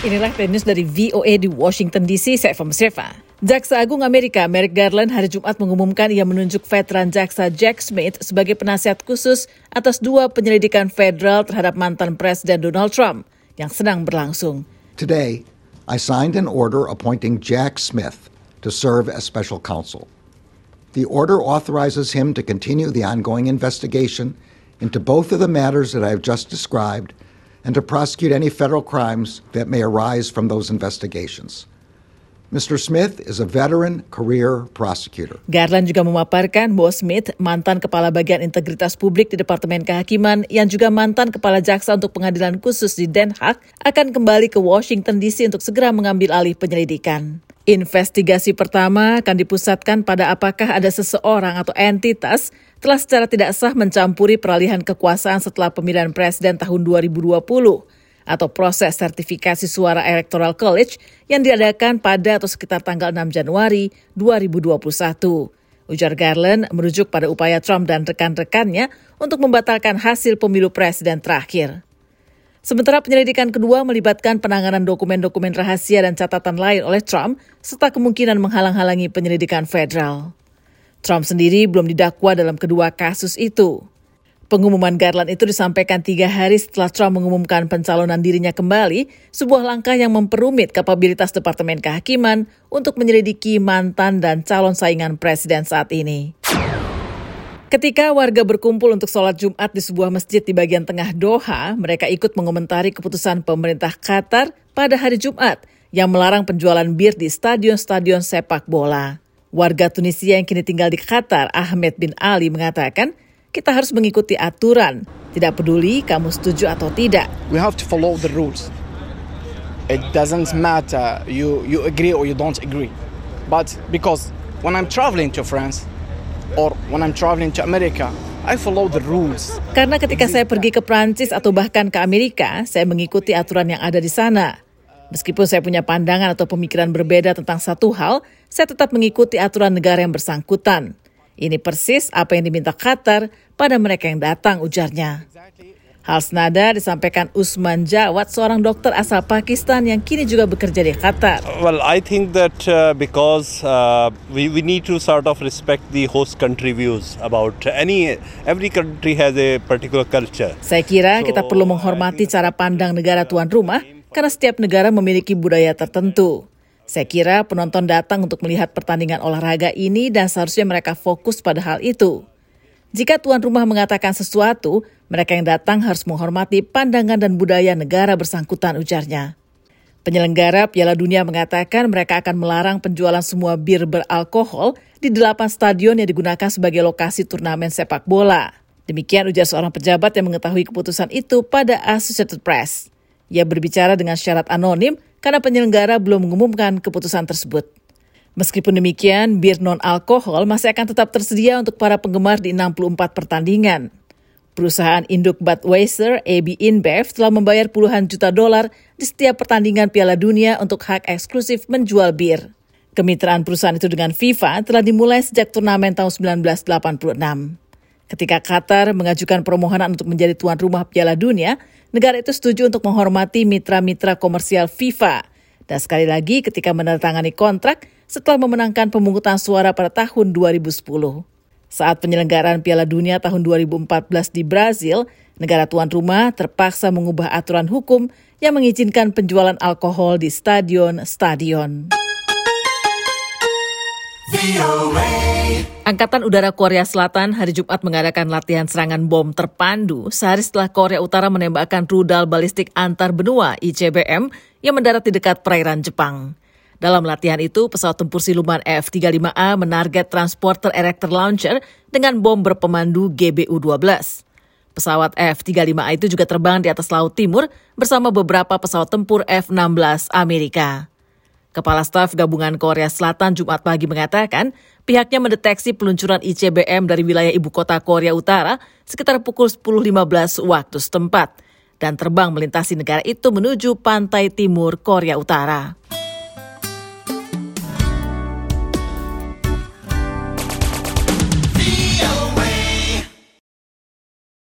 Inilah news dari VOA di Washington DC, saya Fama Jaksa Agung Amerika Merrick Garland hari Jumat mengumumkan ia menunjuk veteran jaksa Jack Smith sebagai penasihat khusus atas dua penyelidikan federal terhadap mantan Presiden Donald Trump yang sedang berlangsung. Today, I signed an order appointing Jack Smith to serve as special counsel. The order authorizes him to continue the ongoing investigation into both of the matters that I have just described and to prosecute any federal crimes that may arise from those investigations. Mr. Smith is a veteran career prosecutor. Garland juga memaparkan bahwa Smith, mantan kepala bagian integritas publik di Departemen Kehakiman yang juga mantan kepala jaksa untuk pengadilan khusus di Den Haag, akan kembali ke Washington DC untuk segera mengambil alih penyelidikan. Investigasi pertama akan dipusatkan pada apakah ada seseorang atau entitas telah secara tidak sah mencampuri peralihan kekuasaan setelah pemilihan presiden tahun 2020 atau proses sertifikasi suara Electoral College yang diadakan pada atau sekitar tanggal 6 Januari 2021. Ujar Garland merujuk pada upaya Trump dan rekan-rekannya untuk membatalkan hasil pemilu presiden terakhir. Sementara penyelidikan kedua melibatkan penanganan dokumen-dokumen rahasia dan catatan lain oleh Trump, serta kemungkinan menghalang-halangi penyelidikan federal. Trump sendiri belum didakwa dalam kedua kasus itu. Pengumuman Garland itu disampaikan tiga hari setelah Trump mengumumkan pencalonan dirinya kembali, sebuah langkah yang memperumit kapabilitas Departemen Kehakiman untuk menyelidiki mantan dan calon saingan presiden saat ini. Ketika warga berkumpul untuk sholat Jumat di sebuah masjid di bagian tengah Doha, mereka ikut mengomentari keputusan pemerintah Qatar pada hari Jumat yang melarang penjualan bir di stadion-stadion sepak bola. Warga Tunisia yang kini tinggal di Qatar, Ahmed bin Ali, mengatakan kita harus mengikuti aturan. Tidak peduli kamu setuju atau tidak. We have to follow the rules. It doesn't matter you you agree or you don't agree. But because when I'm traveling to France or when I'm traveling to America, I follow the rules. Karena ketika saya pergi ke Prancis atau bahkan ke Amerika, saya mengikuti aturan yang ada di sana. Meskipun saya punya pandangan atau pemikiran berbeda tentang satu hal, saya tetap mengikuti aturan negara yang bersangkutan. Ini persis apa yang diminta Qatar pada mereka yang datang, ujarnya. Hal senada disampaikan Usman Jawad, seorang dokter asal Pakistan yang kini juga bekerja di Qatar. Well, I think that uh, because uh, we, we need to sort of respect the host country views about any every country has a particular culture. Saya kira kita perlu menghormati cara pandang negara tuan rumah karena setiap negara memiliki budaya tertentu. Saya kira penonton datang untuk melihat pertandingan olahraga ini dan seharusnya mereka fokus pada hal itu. Jika tuan rumah mengatakan sesuatu, mereka yang datang harus menghormati pandangan dan budaya negara bersangkutan ujarnya. Penyelenggara Piala Dunia mengatakan mereka akan melarang penjualan semua bir beralkohol di delapan stadion yang digunakan sebagai lokasi turnamen sepak bola. Demikian ujar seorang pejabat yang mengetahui keputusan itu pada Associated Press. Ia berbicara dengan syarat anonim karena penyelenggara belum mengumumkan keputusan tersebut. Meskipun demikian, bir non-alkohol masih akan tetap tersedia untuk para penggemar di 64 pertandingan. Perusahaan induk Budweiser, AB InBev, telah membayar puluhan juta dolar di setiap pertandingan Piala Dunia untuk hak eksklusif menjual bir. Kemitraan perusahaan itu dengan FIFA telah dimulai sejak turnamen tahun 1986. Ketika Qatar mengajukan permohonan untuk menjadi tuan rumah Piala Dunia, negara itu setuju untuk menghormati mitra-mitra komersial FIFA. Dan sekali lagi ketika menandatangani kontrak setelah memenangkan pemungutan suara pada tahun 2010. Saat penyelenggaraan Piala Dunia tahun 2014 di Brazil, negara tuan rumah terpaksa mengubah aturan hukum yang mengizinkan penjualan alkohol di stadion-stadion. Angkatan Udara Korea Selatan hari Jumat mengadakan latihan serangan bom terpandu sehari setelah Korea Utara menembakkan rudal balistik antar benua ICBM yang mendarat di dekat perairan Jepang. Dalam latihan itu, pesawat tempur siluman F-35A menarget transporter erector launcher dengan bom berpemandu GBU-12. Pesawat F-35A itu juga terbang di atas Laut Timur bersama beberapa pesawat tempur F-16 Amerika. Kepala Staf Gabungan Korea Selatan Jumat pagi mengatakan pihaknya mendeteksi peluncuran ICBM dari wilayah ibu kota Korea Utara sekitar pukul 10.15 waktu setempat dan terbang melintasi negara itu menuju pantai timur Korea Utara.